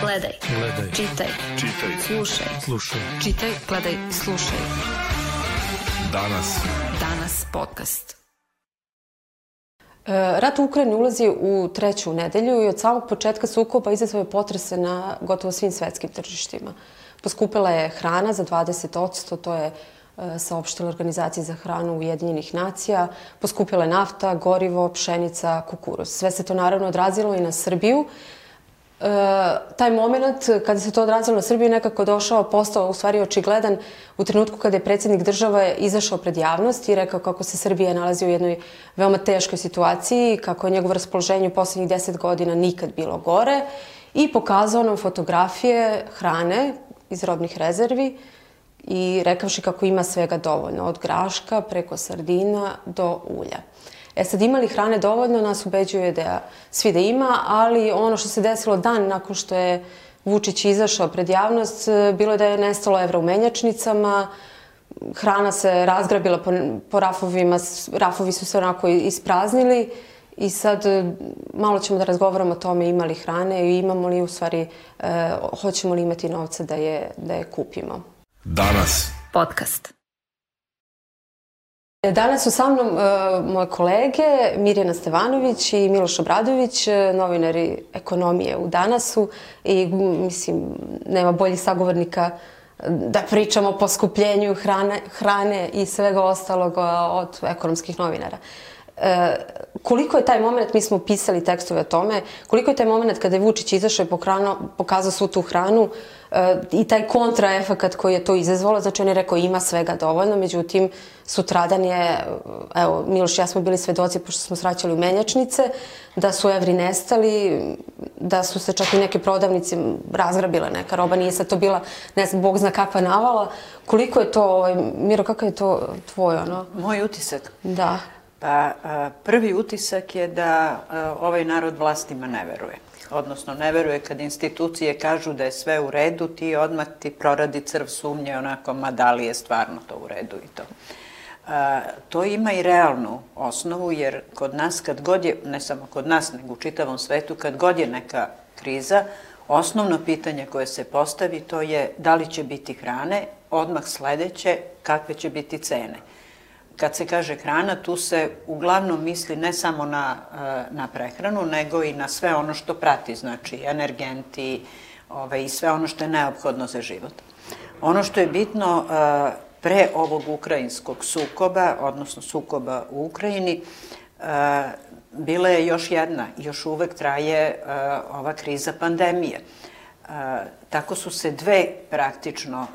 Gledaj. Gledaj. Čitaj. Čitaj. Slušaj. Slušaj. Čitaj, gledaj, slušaj. Danas. Danas podcast. E, Rat u Ukrajini ulazi u treću nedelju i od samog početka sukoba izazvao je potrese na gotovo svim svetskim tržištima. Poskupila je hrana za 20%, to je e, saopštila Organizacija za hranu Ujedinjenih nacija. Poskupila je nafta, gorivo, pšenica, kukuruz. Sve se to naravno odrazilo i na Srbiju. E, taj moment kada se to odrazilo na Srbiju nekako došao, postao u stvari očigledan u trenutku kada je predsjednik države izašao pred javnost i rekao kako se Srbija nalazi u jednoj veoma teškoj situaciji, kako je njegovo raspoloženje u poslednjih deset godina nikad bilo gore i pokazao nam fotografije hrane iz robnih rezervi i rekavši kako ima svega dovoljno, od graška preko sardina do ulja. E sad, ima li hrane dovoljno, nas ubeđuje da svi da ima, ali ono što se desilo dan nakon što je Vučić izašao pred javnost, bilo je da je nestalo evra u menjačnicama, hrana se razgrabila po, po rafovima, rafovi su se onako ispraznili i sad malo ćemo da razgovaramo o tome ima li hrane i imamo li u stvari, e, hoćemo li imati novca da je, da je kupimo. Danas. Podcast. Danas su sa mnom uh, moje kolege Mirjana Stevanović i Miloš Obradović, novinari ekonomije u Danasu i mislim nema boljih sagovornika da pričamo o poskupljenju hrane, hrane i svega ostalog od ekonomskih novinara. E, koliko je taj moment, mi smo pisali tekstove o tome, koliko je taj moment kada je Vučić izašao i pokrano, pokazao svu tu hranu e, i taj kontraefekat koji je to izazvalo, znači on je rekao ima svega dovoljno, međutim sutradan je, evo Miloš i ja smo bili svedoci pošto smo sraćali u menjačnice, da su evri nestali, da su se čak i neke prodavnice razgrabile neka roba, nije sad to bila, ne znam, Bog zna kakva navala. Koliko je to, ovaj, Miro, kakav je to tvoj, ono? Moj utisak? Da. Pa prvi utisak je da ovaj narod vlastima ne veruje. Odnosno, ne veruje kad institucije kažu da je sve u redu, ti odmah ti proradi crv sumnje onako, ma da li je stvarno to u redu i to. A, to ima i realnu osnovu, jer kod nas, kad god je, ne samo kod nas, nego u čitavom svetu, kad god je neka kriza, osnovno pitanje koje se postavi to je da li će biti hrane, odmah sledeće, kakve će biti cene kad se kaže hrana, tu se uglavnom misli ne samo na, e, na prehranu, nego i na sve ono što prati, znači energenti ovaj, i sve ono što je neophodno za život. Ono što je bitno e, pre ovog ukrajinskog sukoba, odnosno sukoba u Ukrajini, e, bila je još jedna, još uvek traje ova kriza pandemije tako su se dve praktično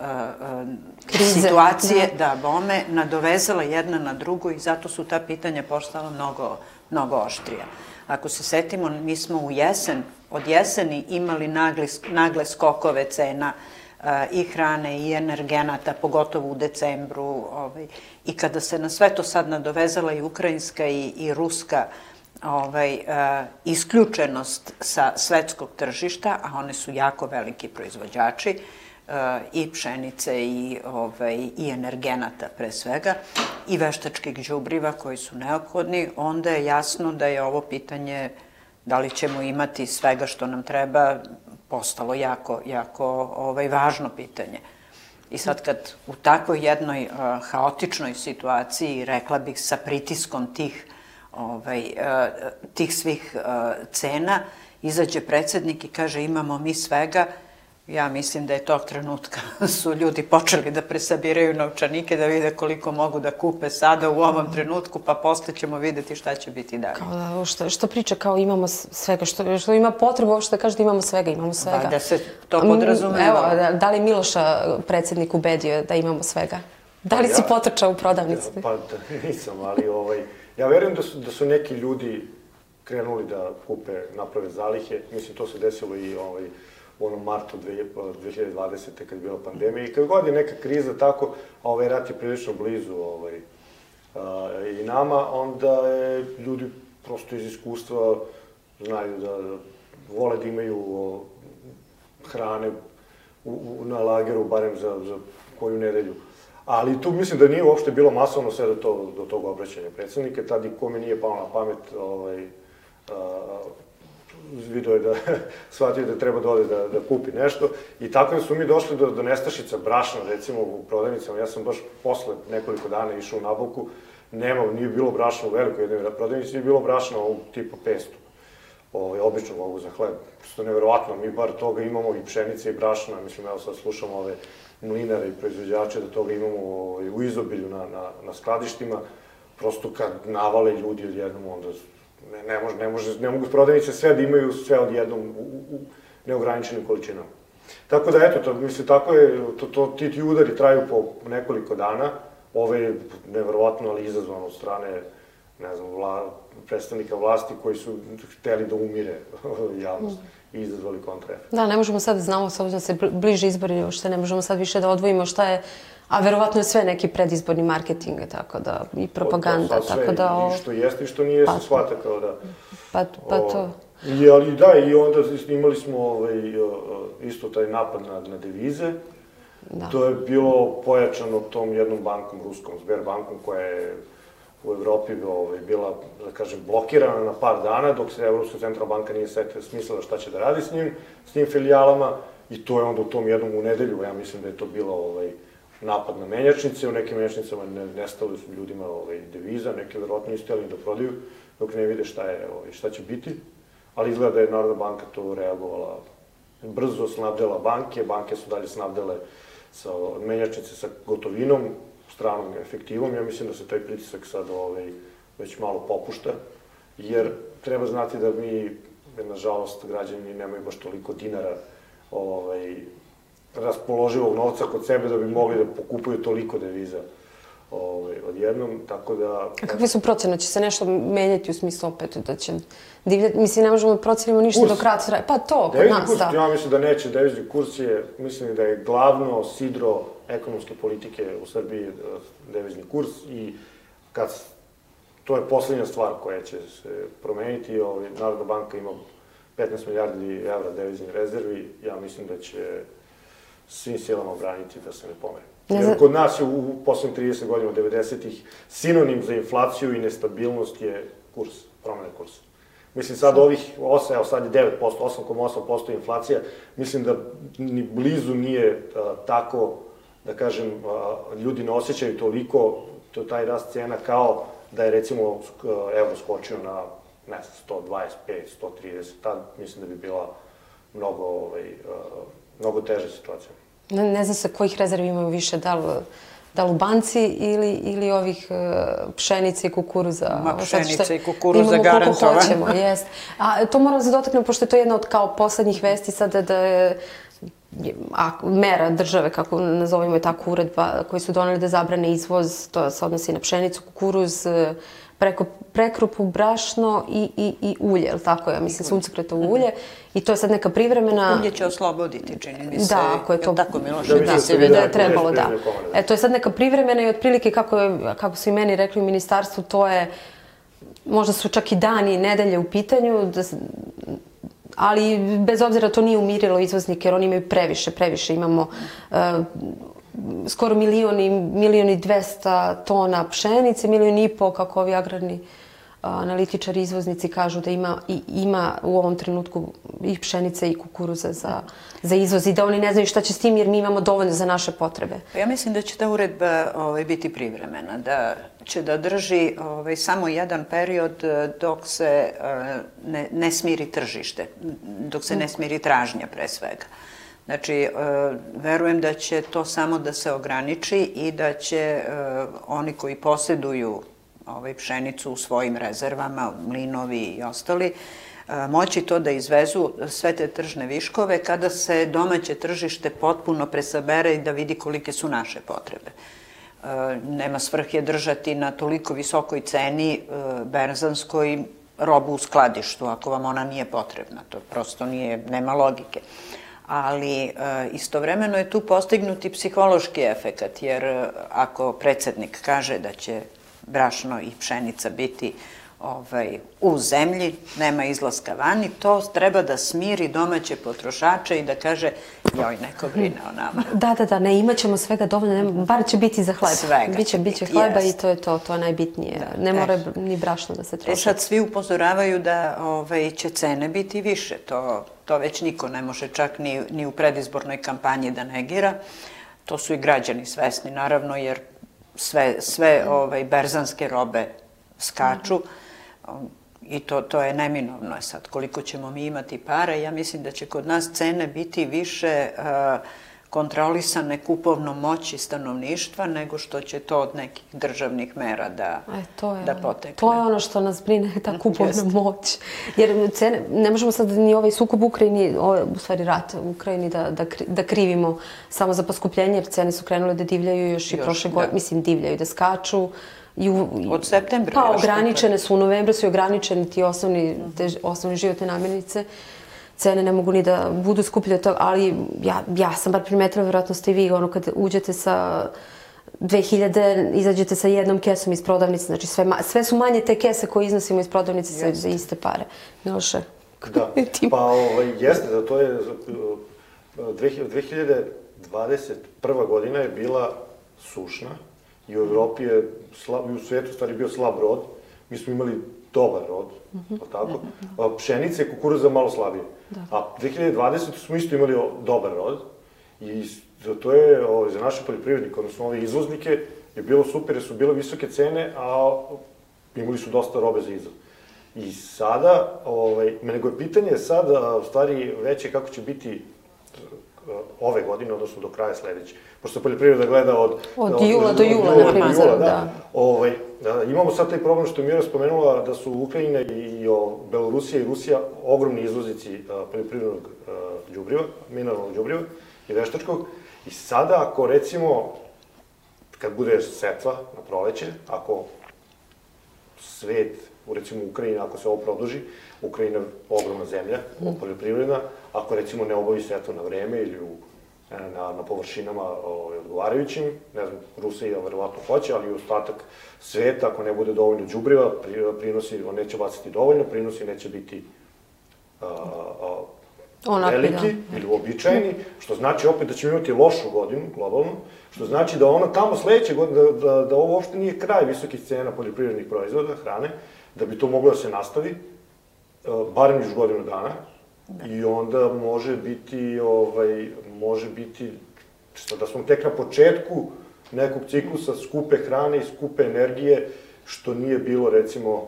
Krize. situacije, da. da, bome, nadovezala jedna na drugu i zato su ta pitanja postala mnogo, mnogo oštrija. Ako se setimo, mi smo u jesen, od jeseni imali nagle, nagle skokove cena i hrane i energenata, pogotovo u decembru. Ovaj, I kada se na sve to sad nadovezala i ukrajinska i, i ruska uh, ovaj, uh, isključenost sa svetskog tržišta, a one su jako veliki proizvođači, uh, i pšenice i, ovaj, i energenata pre svega, i veštačkih đubriva koji su neophodni, onda je jasno da je ovo pitanje da li ćemo imati svega što nam treba postalo jako, jako ovaj, važno pitanje. I sad kad u takvoj jednoj uh, haotičnoj situaciji, rekla bih sa pritiskom tih uh, ovaj, e, tih svih e, cena, izađe predsednik i kaže imamo mi svega, ja mislim da je tog trenutka su ljudi počeli da presabiraju novčanike, da vide koliko mogu da kupe sada u ovom trenutku, pa posle ćemo videti šta će biti dalje. Kao da, što, što priča kao imamo svega, što, što ima potrebu uopšte da kaže da imamo svega, imamo svega. Pa da se to podrazumeva. Evo, da, da li Miloša predsednik ubedio da imamo svega? Da li pa, si ja, potrčao u prodavnici? Pa da, nisam, ali ovaj, Ja verujem da su, da su neki ljudi krenuli da kupe, naprave zalihe. Mislim, to se desilo i ovaj, u onom martu 2020. kad je bila pandemija. I kad god je neka kriza tako, a ovaj rat je prilično blizu ovaj, a, i nama, onda je ljudi prosto iz iskustva znaju da, vole da imaju o, hrane u, u, na lageru, barem za, za koju nedelju. Ali tu mislim da nije uopšte bilo masovno sve do, to, do tog obraćanja predsednika, tad i kome nije palo na pamet ovaj, a, video je da shvatio da treba da ode da, da kupi nešto. I tako su mi došli do, do nestašica brašna, recimo u prodavnicama, ja sam baš posle nekoliko dana išao u nabavku, nema, nije bilo brašna u velikoj jednoj prodavnici, nije bilo brašna u tipa 500 ovaj, običnog ovog za hleb. Što je neverovatno, mi bar toga imamo i pšenice i brašna, mislim, evo sad slušamo ove mlinare i proizvođače da toga imamo ovaj, u izobilju na, na, na skladištima, prosto kad navale ljudi odjednom, onda ne, ne, može, ne, može, ne mogu prodavnice sve da imaju sve odjednom u, u, u neograničenim količinama. Tako da, eto, to, mislim, tako je, to, to, ti, ti udari traju po nekoliko dana, ove je neverovatno, ali izazvano od strane, ne znam, vla, predstavnika vlasti koji su hteli da umire javnost i izazvali kontraefekt. Da, ne možemo sad da znamo, s obzirom da se bliže izbori, što ne možemo sad više da odvojimo šta je A verovatno je sve neki predizborni marketing, tako da, i propaganda, sve, tako da... O... I što jeste i što nije pa, se shvata kao da... Pa, pa to... I, ali da, i onda imali smo ovaj, isto taj napad na, na devize. Da. To je bilo pojačano tom jednom bankom, ruskom, Sberbankom, koja je u Evropi ovaj, bila, da kažem, blokirana na par dana, dok se Evropska centralna banka nije setila smislila šta će da radi s njim, s tim filijalama, i to je onda u tom jednom u nedelju, ja mislim da je to bilo ovaj, napad na menjačnice, u nekim menjačnicama ne, nestali su ljudima ovaj, deviza, neke verovatno niste da prodaju, dok ne vide šta, je, ovaj, šta će biti, ali izgleda da je Narodna banka to reagovala brzo, snabdela banke, banke su dalje snabdele sa menjačnice sa gotovinom, stranom efektivom, ja mislim da se taj pritisak sad ovaj, već malo popušta, jer treba znati da mi, nažalost, građani nemaju baš toliko dinara ovaj, raspoloživog novca kod sebe da bi mogli da pokupuju toliko deviza ovaj, odjednom, tako da... A kakve su procene? Će se nešto menjati u smislu opet da će divljati? Mislim, ne možemo da procenimo ništa kurs. dok rat traje. Pa to, kod devizni nas, kurs, da. Ja mislim da neće. Devizni kurs je, mislim da je glavno sidro ekonomske politike u Srbiji e, devizni kurs i kad to je poslednja stvar koja će se promeniti. Ovaj, Narodna banka ima 15 milijardi evra deviznih rezervi. Ja mislim da će svim silama braniti da se ne pomeri. Jer kod nas je u poslednjih 30 godina, 90-ih, sinonim za inflaciju i nestabilnost je kurs, promene kursa. Mislim, sad ovih 8, evo sad je 9%, 8,8% inflacija, mislim da ni blizu nije a, tako, da kažem, ljudi ne osjećaju toliko to, taj rast cena kao da je recimo evro skočio na, ne znam, 125, 130, tad mislim da bi bila mnogo, ovaj, mnogo teža situacija. Ne, ne znam sa kojih rezervi imamo više, da li, da li u banci ili, ili ovih uh, pšenice i kukuruza. Ma pšenice i kukuruza garantovan. hoćemo, jest. A to moram da se dotaknem, pošto je to jedna od kao poslednjih vesti sada da je mera države, kako nazovimo je tako uredba, koji su doneli da zabrane izvoz, to se odnosi na pšenicu, kukuruz, preko prekrupu, brašno i, i, i ulje, je li tako? Ja mislim, suncokretovo ulje. Mhm. I to je sad neka privremena... Ulje će osloboditi, čini mi se. Da, ako je to... Tako, Miloš? Da, da, se da je trebalo, da. E, to je sad neka privremena i otprilike, kako, je, kako su i meni rekli u ministarstvu, to je... Možda su čak i dani i nedelje u pitanju, da, ali bez obzira to nije umirilo izvoznike, jer oni imaju previše, previše. Imamo uh, skoro milion i, milion i dvesta tona pšenice, milion i po, kako ovi agrarni analitičari, izvoznici kažu da ima, i, ima u ovom trenutku i pšenice i kukuruza za, za izvoz i da oni ne znaju šta će s tim jer mi imamo dovoljno za naše potrebe. Ja mislim da će ta uredba ovaj, biti privremena, da će da drži ovaj, samo jedan period e, dok se uh, ne, ne smiri tržište, dok se ne smiri tražnja pre svega. Znači, e, verujem da će to samo da se ograniči i da će oni koji posjeduju ovaj, pšenicu u svojim rezervama, mlinovi i ostali, e, moći to da izvezu sve te tržne viškove kada se domaće tržište potpuno presabere i da vidi kolike su naše potrebe. Nema svrhe držati na toliko visokoj ceni berzanskoj robu u skladištu ako vam ona nije potrebna. To prosto nije, nema logike ali e, istovremeno je tu postignuti psihološki efekat, jer e, ako predsednik kaže da će brašno i pšenica biti ovaj, u zemlji, nema izlaska vani, to treba da smiri domaće potrošače i da kaže, joj, neko brine o nama. Da, da, da, ne, imat ćemo svega dovoljno, ne, bar će biti za hleb. Svega biće, će biće biti, hleba jest. i to je to, to je najbitnije. Da, ne e. mora ni brašno da se E troši. sad svi upozoravaju da ovaj, će cene biti više, to, to već niko ne može čak ni, ni u predizbornoj kampanji da negira. To su i građani svesni, naravno, jer sve, sve ovaj, berzanske robe skaču i to, to je neminovno sad. Koliko ćemo mi imati para, ja mislim da će kod nas cene biti više uh, kontrolisane kupovnom moći stanovništva nego što će to od nekih državnih mera da, E, to je, da potekne. To je ono što nas brine, ta kupovna moć. Jer cene, ne možemo sad ni ovaj sukob u Ukrajini, ovaj, u stvari rat u Ukrajini da, da, da krivimo samo za poskupljenje, jer cene su krenule da divljaju još i Još, prošle da. godine, mislim divljaju, da skaču. I u, i- Od septembra Pa, ograničene su, u novembru su i ograničeni ti osnovni, te osnovne životne namirnice. Cene ne mogu ni da budu skuplje od toga, ali ja, ja sam bar primetila, verovatno ste i vi, ono kad uđete sa 2000, izađete sa jednom kesom iz prodavnice, znači sve, sve su manje te kese koje iznosimo iz prodavnice sa, za iste pare. Miloše, Da, pa ovaj, jeste, da to je, uh, 2000 2021. godina je bila sušna i u Evropi je, slab, i u svetu stvari bio slab rod. Mi smo imali dobar rod, mm tako? A pšenice i kukuruza malo slabije. A 2020. smo isto imali o- dobar rod i to je ovaj, za naše poljoprivrednike, odnosno ove izvoznike, je bilo super jer su bile visoke cene, a imali su dosta robe za izvoz. I sada, ovaj, nego je pitanje sada, u stvari, veće kako će biti ove godine, odnosno do kraja sledeće. Pošto poljoprivreda gleda od... Od jula do jula, na jula, da. Ovaj, da, imamo sad taj problem što je Mira spomenula da su Ukrajina i, i o, Belorusija i Rusija ogromni izvoznici a, poljoprivrednog đubriva, mineralnog đubriva i veštačkog. I sada, ako recimo, kad bude setva na proleće, ako svet, u recimo Ukrajina, ako se ovo produži, Ukrajina je ogromna zemlja, poljoprivredna, ako recimo ne obavi setvu na vreme ili u, na, na površinama ovaj, odgovarajućim, ne znam, Rusija verovatno hoće, ali i ostatak sveta, ako ne bude dovoljno đubriva, pri, prinosi, on neće baciti dovoljno, prinosi neće biti a, a, Onakvi, veliki da. ili uobičajeni, što znači opet da ćemo imati lošu godinu, globalno, što znači da ono tamo sledeće godine, da, da, da ovo uopšte nije kraj visokih cena poljoprivrednih proizvoda, hrane, da bi to moglo da se nastavi, barem još godinu dana, i onda može biti, ovaj, može biti, što da smo tek na početku nekog ciklusa skupe hrane i skupe energije, što nije bilo, recimo,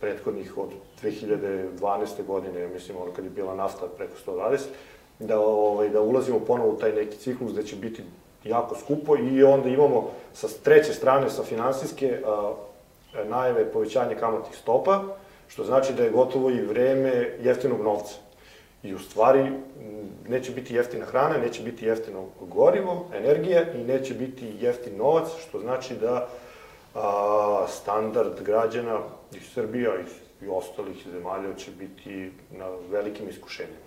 prethodnih od 2012. godine, mislim, ono kad je bila nafta preko 120, da, ovaj, da ulazimo ponovo u taj neki ciklus gde će biti jako skupo i onda imamo sa treće strane, sa finansijske, a, najave povećanja kamatnih stopa, što znači da je gotovo i vreme jeftinog novca. I u stvari neće biti jeftina hrana, neće biti jeftino gorivo, energija i neće biti jeftin novac, što znači da a, standard građana i Srbija i, i ostalih zemalja će biti na velikim iskušenjima.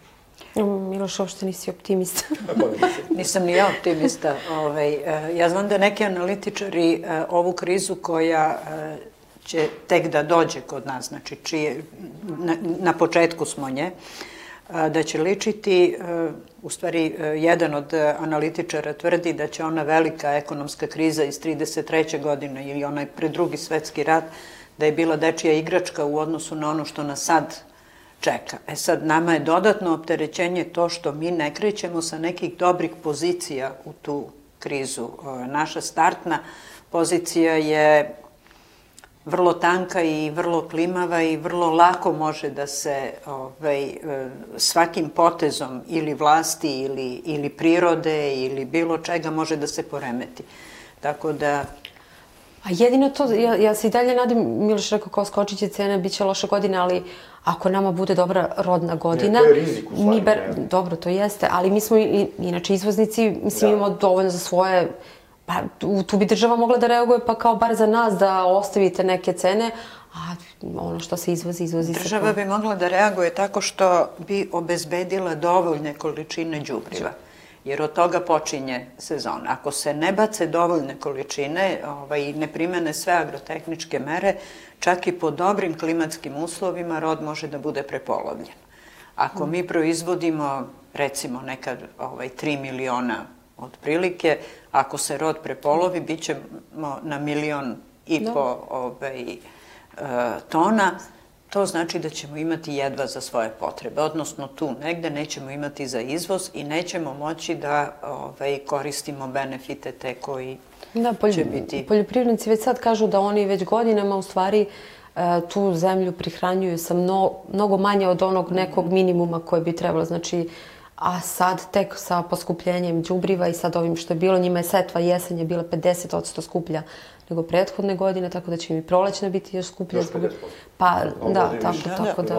Miloš, uopšte nisi optimista. Nisam ni ja optimista. Ovaj, e, ja znam da neki analitičari e, ovu krizu koja e, će tek da dođe kod nas, znači čije, na, na početku smo nje, e, da će ličiti, e, u stvari e, jedan od analitičara tvrdi da će ona velika ekonomska kriza iz 33. godine ili onaj pre drugi svetski rat, da je bila dečija igračka u odnosu na ono što nas sad čeka. E sad, nama je dodatno opterećenje to što mi ne krećemo sa nekih dobrih pozicija u tu krizu. E, Naša startna pozicija je vrlo tanka i vrlo klimava i vrlo lako može da se ovaj, e, svakim potezom ili vlasti ili, ili prirode ili bilo čega može da se poremeti. Tako da A jedino to, ja, ja se i dalje nadim, Miloš rekao kao skočit će cene, bit će loša godina, ali ako nama bude dobra rodna godina... to je rizik u stvari, Mi ber, ne. dobro, to jeste, ali mi smo i, i- inače izvoznici, mislim Da. imamo dovoljno za svoje... Pa tu, tu bi država mogla da reaguje pa kao bar za nas da ostavite neke cene, a ono što se izvozi, izvozi se. Država bi mogla da reaguje tako što bi obezbedila dovoljne količine đubriva. jer od toga počinje sezona. Ako se ne bace dovoljne količine ovaj, ne primene sve agrotehničke mere, čak i po dobrim klimatskim uslovima rod može da bude prepolovljen. Ako mi proizvodimo recimo nekad ovaj, 3 miliona otprilike, ako se rod prepolovi, bit ćemo na milion i Da. po ovaj, e, tona, to znači da ćemo imati jedva za svoje potrebe, odnosno tu negde nećemo imati za izvoz i nećemo moći da ovaj, koristimo benefite te koji Da, polj, će biti... poljoprivrednici već sad kažu da oni već godinama u stvari e, tu zemlju prihranjuju sa mno, mnogo manje od onog nekog minimuma koje bi trebalo. Znači, a sad tek sa poskupljenjem đubriva i sad ovim što je bilo, njima je setva jesen je bila 50% skuplja nego prethodne godine, tako da će im i prolećna biti još skuplja. Još zbog- 50%. Pa, Ovo da, tako, više. tako da.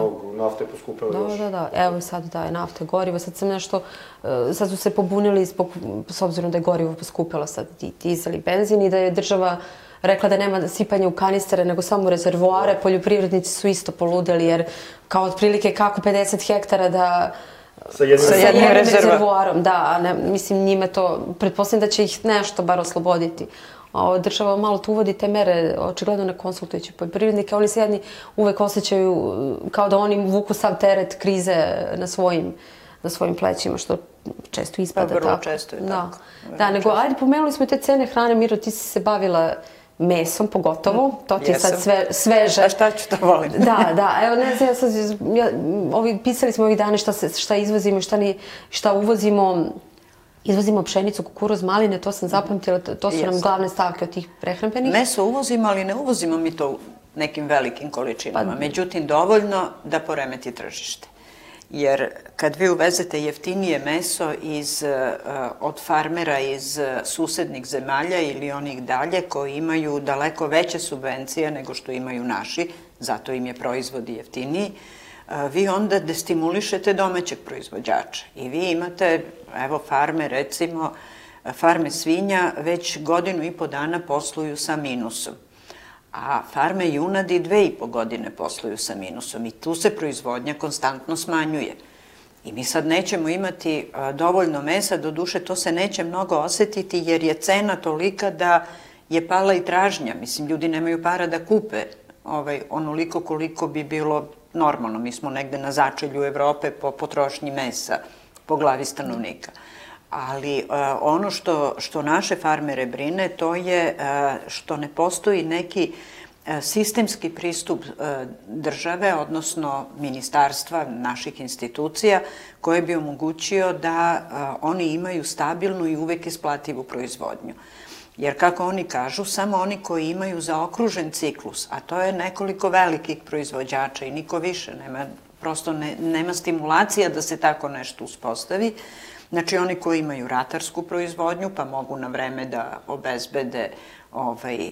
Je poskupila Da, još. da, da. Evo sad da je nafta gorivo. Sad sam nešto, e, sad su se pobunili zbog, s obzirom da je gorivo poskupilo sad i dizel i benzin i da je država rekla da nema sipanja u kanistere, nego samo u rezervoare. Poljoprivrednici su isto poludeli jer kao otprilike kako 50 hektara da Sa jednim, Sa jednim rezerva- rezervoarom, da, a ne, mislim njime to, pretpostavljam da će ih nešto bar osloboditi. A država malo tu uvodi te mere, očigledno ne konsultujući poljoprivrednike, oni se jedni uvek osjećaju uh, kao da oni vuku sav teret krize na svojim, na svojim plećima, što često ispada Pa vrlo tako. često je da. tako. Vrlo Da, nego, ajde, pomenuli smo i te cene hrane, Miro, ti si se bavila mesom pogotovo, to ti je sad sve, sveže. A šta ću to volim? Da, da, evo ne znam, ja sad, ja, ovi, pisali smo ovih dana šta, se, šta izvozimo, šta, ni, šta uvozimo, izvozimo pšenicu, kukuruz, maline, to sam zapamtila, to, su nam Jeste. glavne stavke od tih prehrambenih. Meso uvozimo, ali ne uvozimo mi to u nekim velikim količinama. Pa- Međutim, dovoljno da poremeti tržište. Jer kad vi uvezete jeftinije meso iz, eh, od farmera iz eh, susednih zemalja ili onih dalje koji imaju daleko veće subvencije nego što imaju naši, zato im je proizvod i jeftiniji, eh, vi onda destimulišete domaćeg proizvođača. I vi imate, evo farme recimo, farme svinja već godinu i po dana posluju sa minusom. A farme junadi dve i po godine posluju sa minusom i tu se proizvodnja konstantno smanjuje. I mi sad nećemo imati a, dovoljno mesa, do duše to se neće mnogo osetiti jer je cena tolika da je pala i tražnja. Mislim, ljudi nemaju para da kupe ovaj, onoliko koliko bi bilo normalno. Mi smo negde na začelju Evrope po potrošnji mesa po glavi stanovnika. Ali e, ono što, što naše farmere brine, to je e, što ne postoji neki e, sistemski pristup države, odnosno ministarstva, naših institucija, koje bi omogućio da oni imaju stabilnu i uvek isplativu proizvodnju. Jer kako oni kažu, samo oni koji imaju zaokružen ciklus, a to je nekoliko velikih proizvođača i niko više, nema, prosto ne, nema stimulacija da se tako nešto uspostavi, Znači, oni koji imaju ratarsku proizvodnju, pa mogu na vreme da obezbede ovaj, e,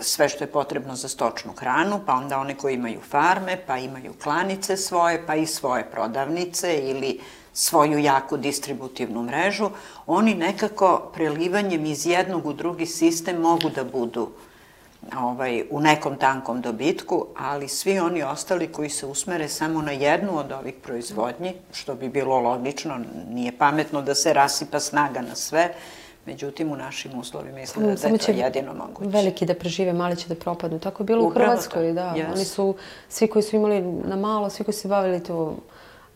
sve što je potrebno za stočnu hranu, pa onda oni koji imaju farme, pa imaju klanice svoje, pa i svoje prodavnice ili svoju jaku distributivnu mrežu, oni nekako prelivanjem iz jednog u drugi sistem mogu da budu ovaj, u nekom tankom dobitku, ali svi oni ostali koji se usmere samo na jednu od ovih proizvodnji, što bi bilo logično, nije pametno da se rasipa snaga na sve, međutim u našim uslovima izgleda da je Samo to jedino moguće. veliki da prežive, mali će da propadnu. Tako je bilo u Upravo Hrvatskoj, to, da. jest. Oni su, svi koji su imali na malo, svi koji su bavili to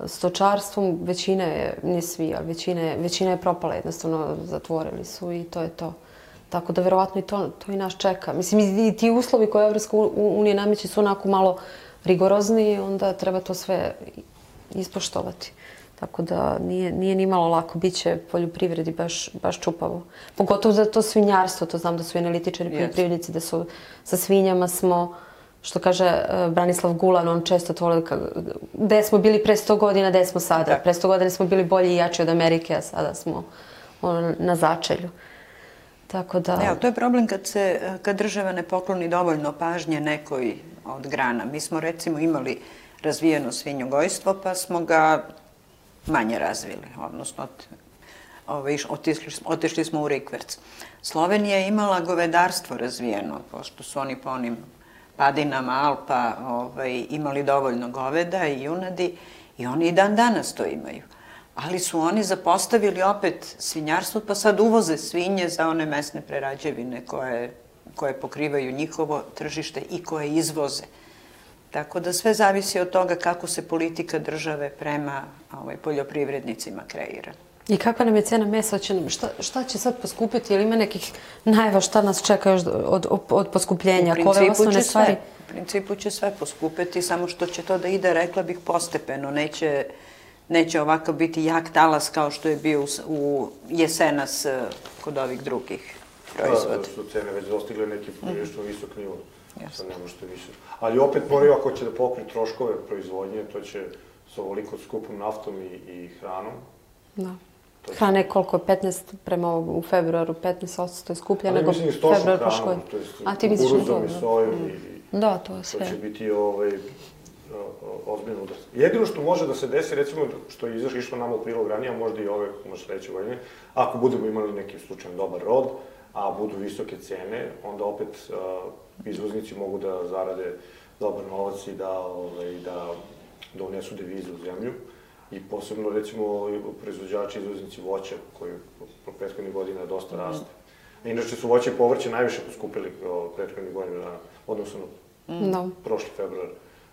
stočarstvom, većina je, ne svi, ali većina je, većina je propala, jednostavno zatvorili su i to je to. Tako da verovatno i to, to i nas čeka. Mislim, i ti uslovi koje Evropska unija nameće su onako malo rigorozni i onda treba to sve ispoštovati. Tako da nije, nije ni malo lako, bit će poljoprivredi baš, baš čupavo. Pogotovo za to svinjarstvo, to znam da su analitičari Jeste. poljoprivrednici, da su sa svinjama smo, što kaže eh, Branislav Gulan, on često to voli, ka- gde smo bili pre 100 godina, gde smo sada. Tako. Pre 100 godina smo bili bolji i jači od Amerike, a sada smo ono, na začelju. Tako da... Evo, to je problem kad, se, kad država ne pokloni dovoljno pažnje nekoj od grana. Mi smo recimo imali razvijeno svinjogojstvo, pa smo ga manje razvili, odnosno od, ovaj, otišli smo u rikverc. Slovenija je imala govedarstvo razvijeno, pošto su oni po onim padinama Alpa ovaj, imali dovoljno goveda i junadi i oni i dan danas to imaju. Ali su oni zapostavili opet svinjarstvo, pa sad uvoze svinje za one mesne prerađevine koje, koje pokrivaju njihovo tržište i koje izvoze. Tako da sve zavisi od toga kako se politika države prema ovaj, poljoprivrednicima kreira. I kakva nam je cena mesa? Će nam, šta, šta će sad poskupiti? Ili ima nekih najava šta nas čeka još od, od, od poskupljenja? U Kove principu osnovne će stvari? sve, u principu će sve poskupeti, samo što će to da ide, rekla bih, postepeno. Neće, neće ovako biti jak talas kao što je bio u, jesenas eh, kod ovih drugih proizvoda. Da, su cene već dostigle neki prilično visok nivo. Jasno. Sad ne možete više. Ali opet moraju, ako će da pokri troškove proizvodnje, to će s ovoliko skupom naftom i, i hranom. Da. To će- Hrana je koliko? 15 prema ovog, u februaru, 15% je skuplja nego februar prošle godine. to A ti misliš na to? kukuruzom i da? sojom i Da, to je to sve. će biti ovaj, ozbiljno udar. Jedino što može da se desi, recimo, što je izašlo išlo nama u prilog ranije, možda i ove, možda sledeće godine, ako budemo imali neki slučajan dobar rod, a budu visoke cene, onda opet a, izvoznici mogu da zarade dobar novac i da, ovaj, da, da unesu devize u zemlju. I posebno, recimo, i proizvođači, izvoznici voća, koji po prethodnih godina dosta raste. Inače su voće i povrće najviše poskupili prethodnih godina, odnosno na Da. prošli februar,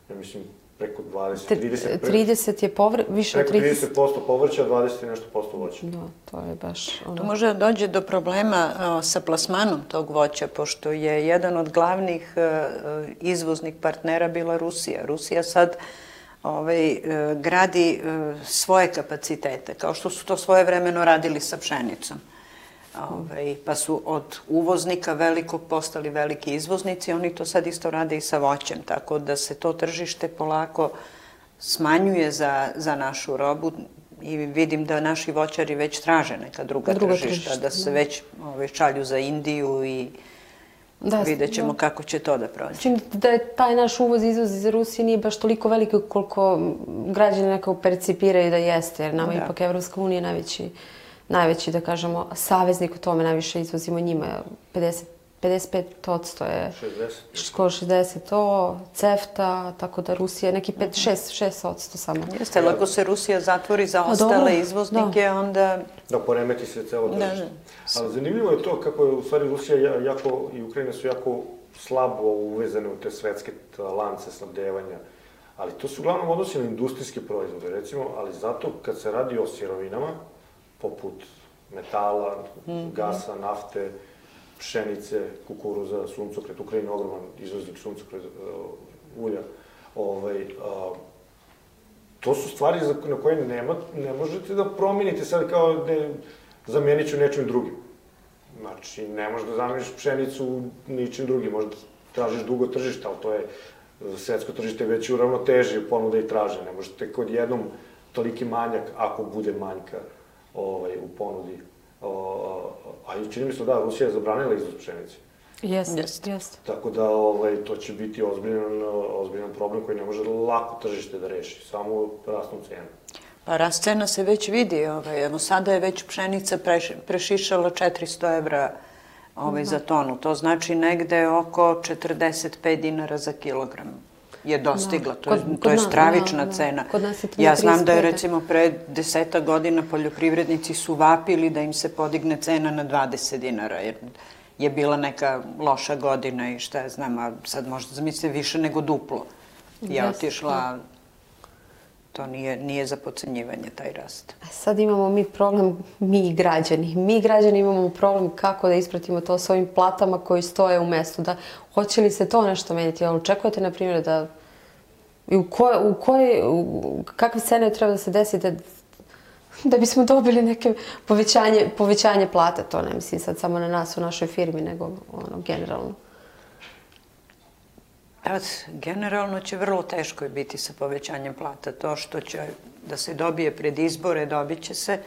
ja mislim, preko 20, Te- 30, pre, 30 je povr... više od preko 30. 30% povrća, a 20 i nešto posto voća. Da, to je baš ono... Tu može da dođe do problema o, sa plasmanom tog voća, pošto je jedan od glavnih e, e, izvoznih partnera bila Rusija. Rusija sad ovaj, e, gradi e, svoje kapacitete, kao što su to svoje vremeno radili sa pšenicom. Ovaj, pa su od uvoznika velikog postali veliki izvoznici, oni to sad isto rade i sa voćem, tako da se to tržište polako smanjuje za, za našu robu i vidim da naši voćari već traže neka druga, Druga tržišta, tržišta, da se da. već ove, šalju za Indiju i Da, vidjet ćemo da. kako će to da prođe. Čini da je taj naš uvoz i izvoz iz Rusije nije baš toliko veliki koliko građani nekako percipiraju da jeste, jer nama Da. ipak Evropska unija najveći, najveći, da kažemo, saveznik u tome, najviše izvozimo njima, 50, 55% je 60. skoro 60 to, CEFTA, tako da Rusija je neki 5, 6, 6% samo. Jeste, ali ako se Rusija zatvori za Pa ostale dobro, izvoznike, onda Da poremeti se celo Da, tržište. da. Ali zanimljivo je to kako je u stvari Rusija ja- jako i Ukrajina su jako slabo uvezane u te svetske lance snabdevanja. Ali to se uglavnom odnosi na industrijske proizvode, recimo, ali zato kad se radi o sirovinama, poput metala, Mhm. gasa, nafte, pšenice, kukuruza, suncokret, Ukrajina ogroman izvoznik suncokret, uh, ulja, ovaj, a, to su stvari za, na koje nema, ne možete da promenite sad kao ne, zamenit ću nečim drugim. Znači, ne možeš da zameniš pšenicu ničim drugim, možda tražiš dugo tržište, ali to je svetsko tržište već u ravnoteži ponuda i traže. Ne možete kod jednom toliki manjak, ako bude manjka ovaj, u ponudi. O, a i čini mi se da, Rusija je zabranila izvoz pšenice. Jeste, Jeste. jeste. Tako da ovaj, to će biti ozbiljan, ozbiljan problem koji ne može lako tržište da reši, samo rastom cena. Pa rast cena se već vidi, ovaj, evo sada je već pšenica preš, prešišala 400 evra ovaj, za tonu. To znači negde oko 45 dinara za kilogram je dostigla. Da. To je, Kod- to kod je stravična da, da. cena. Kod nas je ja znam da je 35. recimo pre deseta godina poljoprivrednici su vapili da im se podigne cena na 20 dinara, jer je bila neka loša godina i šta ja znam, a sad možda zamislite više nego duplo. Je Jeste, otišla, to nije, nije za pocenjivanje taj rast. A Sad imamo mi problem, mi građani. Mi građani imamo problem kako da ispratimo to s ovim platama koji stoje u mestu. Da, hoće li se to nešto menjati? Jel očekujete, na primjer, da i u koje, u koje, u, kakve cene treba da se desi da, da bismo dobili neke povećanje, povećanje plate? To ne mislim sad samo na nas u našoj firmi, nego ono, generalno. Evo, generalno će vrlo teško je biti sa povećanjem plata. To što će da se dobije pred izbore, dobit će se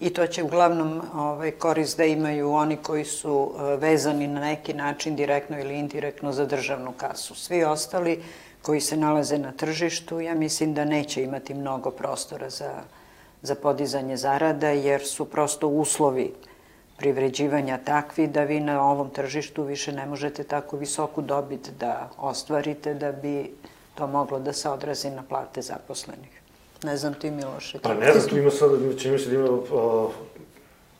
i to će uglavnom ovaj, korist da imaju oni koji su eh, vezani na neki način direktno ili indirektno za državnu kasu. Svi ostali koji se nalaze na tržištu, ja mislim da neće imati mnogo prostora za, za podizanje zarada, jer su prosto uslovi privređivanja takvi da vi na ovom tržištu više ne možete tako visoku dobit da ostvarite da bi to moglo da se odrazi na plate zaposlenih. Ne znam ti, Miloše. Pa ne znam, tu ima sad, čini mi se da ima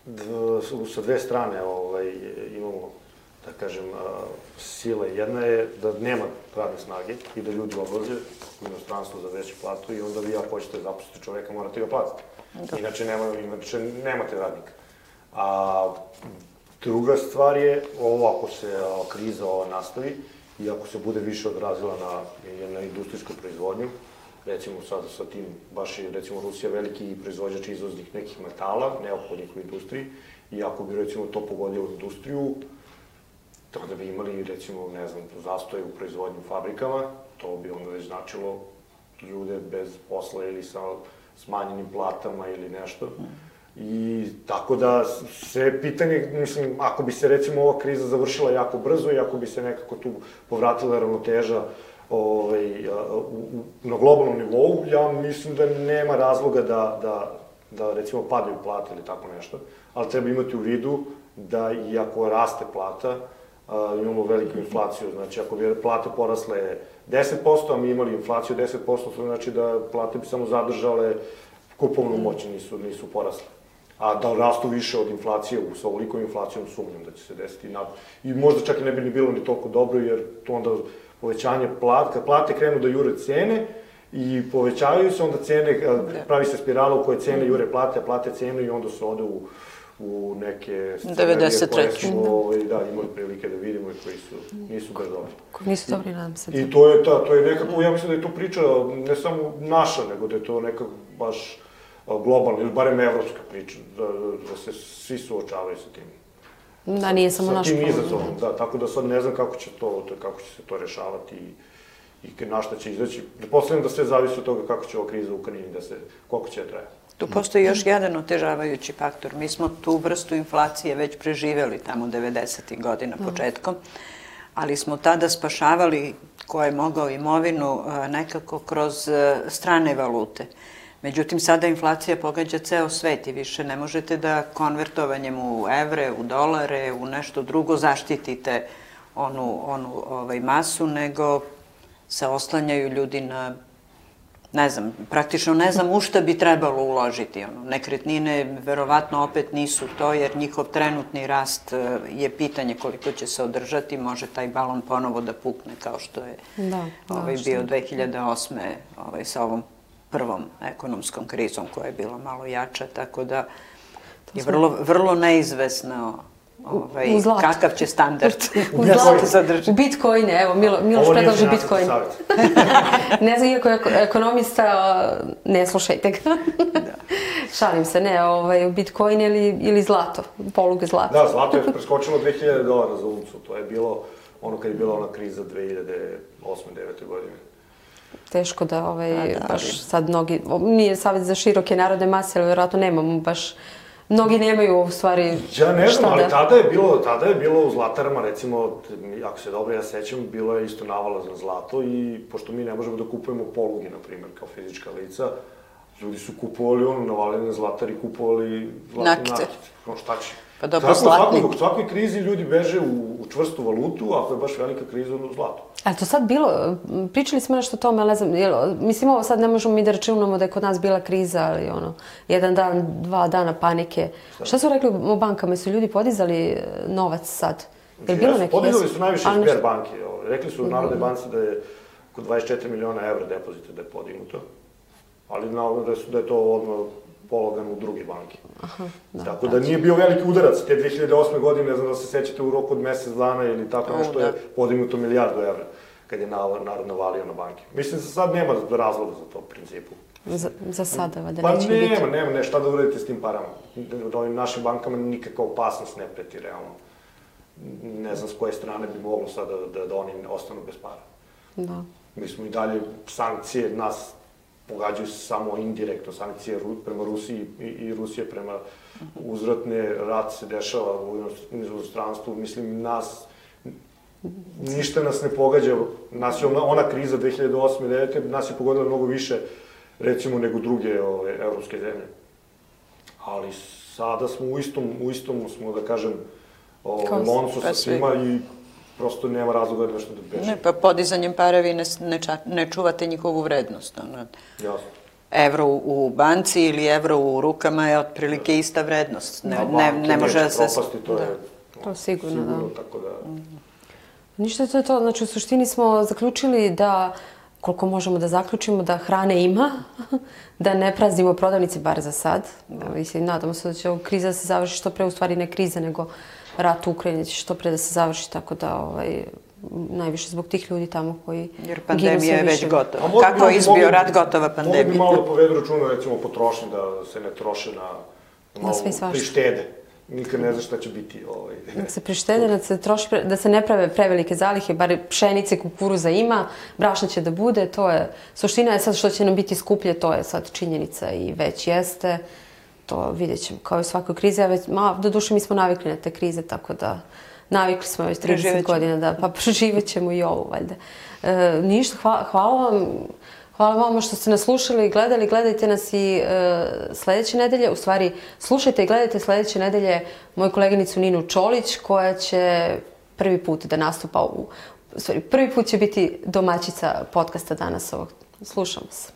dv, sa dve strane ovaj, imamo, da kažem, sile. Jedna je da nema radne snage i da ljudi odlaze u inostranstvo za veću platu i onda vi ako hoćete zaposliti čoveka, morate ga platiti. Da. Inače, nema, inače nemate radnika. A druga stvar je, ovo ako se a, kriza ova nastavi i ako se bude više odrazila na, na industrijsku proizvodnju, recimo sada sa tim, baš je recimo Rusija veliki proizvođač izvoznih nekih metala, neophodnih u industriji, i ako bi recimo to pogodilo industriju, da bi imali recimo, ne znam, zastoje u proizvodnju fabrikama, to bi onda već značilo ljude bez posla ili sa smanjenim platama ili nešto. I tako da se pitanje, mislim, ako bi se recimo ova kriza završila jako brzo i ako bi se nekako tu povratila ravnoteža ovaj, u, u, na globalnom nivou, ja mislim da nema razloga da, da, da recimo padaju plate ili tako nešto, ali treba imati u vidu da i ako raste plata, a, imamo veliku inflaciju, znači ako bi plate porasle 10%, a mi imali inflaciju 10%, to znači da plate bi samo zadržale kupovnu moć, nisu, nisu porasle. A da rastu više od inflacije, sa ovolikom inflacijom sumnjam da će se desiti. I možda čak i ne bi ni bilo ni toliko dobro, jer to onda povećanje plat, kad plate krenu da jure cene, i povećavaju se, onda cene, da. pravi se spirala u kojoj cene jure plate, plate cene i onda se ode u, u neke 93. koje smo ovaj, da, imali prilike da vidimo i koji su, nisu baš dobri. Nisu dobri, nadam se. I to je, ta, to je nekako, ja mislim da je to priča ne samo naša, nego da je to nekako baš globalna, ili barem evropska priča, da, da se svi suočavaju sa tim. Da, nije samo naš problem. Sa tim izazovom, da, tako da sad ne znam kako će to, kako će se to rešavati i i na šta će izaći. Pretpostavljam da sve zavisi od toga kako će ova kriza u Ukrajini da se, koliko će da traje. Tu postoji još jedan otežavajući faktor. Mi smo tu vrstu inflacije već preživeli tamo 90. godina početkom, ali smo tada spašavali ko je mogao imovinu nekako kroz strane valute. Međutim, sada inflacija pogađa ceo svet i više ne možete da konvertovanjem u evre, u dolare, u nešto drugo zaštitite onu, onu ovaj, masu, nego se oslanjaju ljudi na ne znam, praktično ne znam u šta bi trebalo uložiti. Ono, nekretnine verovatno opet nisu to, jer njihov trenutni rast e, je pitanje koliko će se održati, može taj balon ponovo da pukne kao što je da, da, ovaj, bio 2008. Ovaj, sa ovom prvom ekonomskom krizom koja je bila malo jača, tako da je vrlo, vrlo neizvesno ovaj, u zlatu. kakav će standard u zlatu sadrži. U bitcoine, evo, Milo, Miloš predlaže bitcoin. ne znam, iako je ekonomista, ne slušajte ga. da. Šalim se, ne, ovaj, bitcoin ili, ili zlato, poluge zlata. Da, zlato je preskočilo 2000 dolara za uncu, to je bilo ono kad je bila ona kriza 2008. 2009. godine teško da ovaj, da, da, baš sad mnogi, nije savjet za široke narode mase, ali vjerojatno nemamo baš mnogi nemaju u stvari Ja ne znam, ali da... tada je bilo, tada je bilo u Zlatarama, recimo, ako se dobro ja sećam, bilo je isto navala za zlato i pošto mi ne možemo da kupujemo poluge, na primjer, kao fizička lica, ljudi su kupovali ono, navalili na zlatar i kupovali zlatne nakice. No, šta će? Pa dobro, zlatni. U svakoj krizi ljudi beže u, u čvrstu valutu, ako je baš velika kriza, onda u zlatu. A to sad bilo, pričali smo nešto o tome, ali ne znam, jel, mislim ovo sad ne možemo mi da računamo da je kod nas bila kriza, ali ono, jedan dan, dva dana panike. Šta, Šta su rekli u bankama? Su ljudi podizali e, novac sad? Je li bilo neki? Podizali su najviše iz nešto... banke. Rekli su u Narodne banci da je oko 24 miliona evra depozita da je podignuto. Ali na, da, su, da je to odmah pologan u druge banke. Aha, da, tako da nije bio veliki udarac. Te 2008. godine, ne znam da se sećate, u roku od mesec dana ili tako nešto da. je podignuto milijardu evra kad je narod navalio na banke. Mislim da sad nema razloga za to u principu. Za, za sada, valjda pa neće nema, biti. Pa nema, ne, šta da uradite s tim parama. U ovim našim bankama nikakva opasnost ne preti, realno. Ne znam s koje strane bi moglo sada da, da, da oni ostanu bez para. Da. Mi smo i dalje sankcije nas pogađaju se samo indirektno sankcije prema Rusiji i, i Rusije prema uzvratne rat se dešava u inostranstvu. Mislim, nas ništa nas ne pogađa. Nas je ona, ona kriza 2008-2009, nas je pogodila mnogo više, recimo, nego druge ove, evropske zemlje. Ali sada smo u istom, u istom smo, da kažem, o, loncu sa svima i prosto nema razloga da nešto da beže. Ne, pa podizanjem para vi ne, ne, ča, ne čuvate njihovu vrednost. Ono. Jasno. evro u banci ili evro u rukama je otprilike ista vrednost. Ne, ne, ne može da se... Propasti, to je To sigurno, da. Tako da... Ništa to je to. Znači, u suštini smo zaključili da koliko možemo da zaključimo da hrane ima, da ne praznimo prodavnice, bar za sad. Da. Mislim, nadamo se da će ovo kriza da se završi što pre, u stvari ne kriza, nego rat u Ukrajini će što pre da se završi, tako da ovaj, najviše zbog tih ljudi tamo koji Jer pandemija je već gotova. Kako bi- je izbio rat, gotova Mogli bi pandemija. malo da povedu računa, recimo, potrošnje, da se ne troše na, na malo sve svašta. prištede. Nikad ne znaš šta će biti. Ovaj. Nek se prištede, da se, troši, da se ne prave prevelike zalihe, bar pšenice, kukuruza ima, brašna će da bude, to je, suština je sad što će nam biti skuplje, to je sad činjenica i već jeste, to vidjet ćemo, kao i u svakoj krizi, a već, ma, do duše mi smo navikli na te krize, tako da navikli smo već 30 Preživet ćemo. godina, da, pa preživet ćemo i ovo, valjda. E, ništa, hvala, hvala vam, Hvala vama što ste nas slušali i gledali. Gledajte nas i e, sledeće nedelje. U stvari, slušajte i gledajte sledeće nedelje moju koleginicu Ninu Čolić, koja će prvi put da nastupa u... U stvari, prvi put će biti domaćica podcasta danas ovog. Slušam se.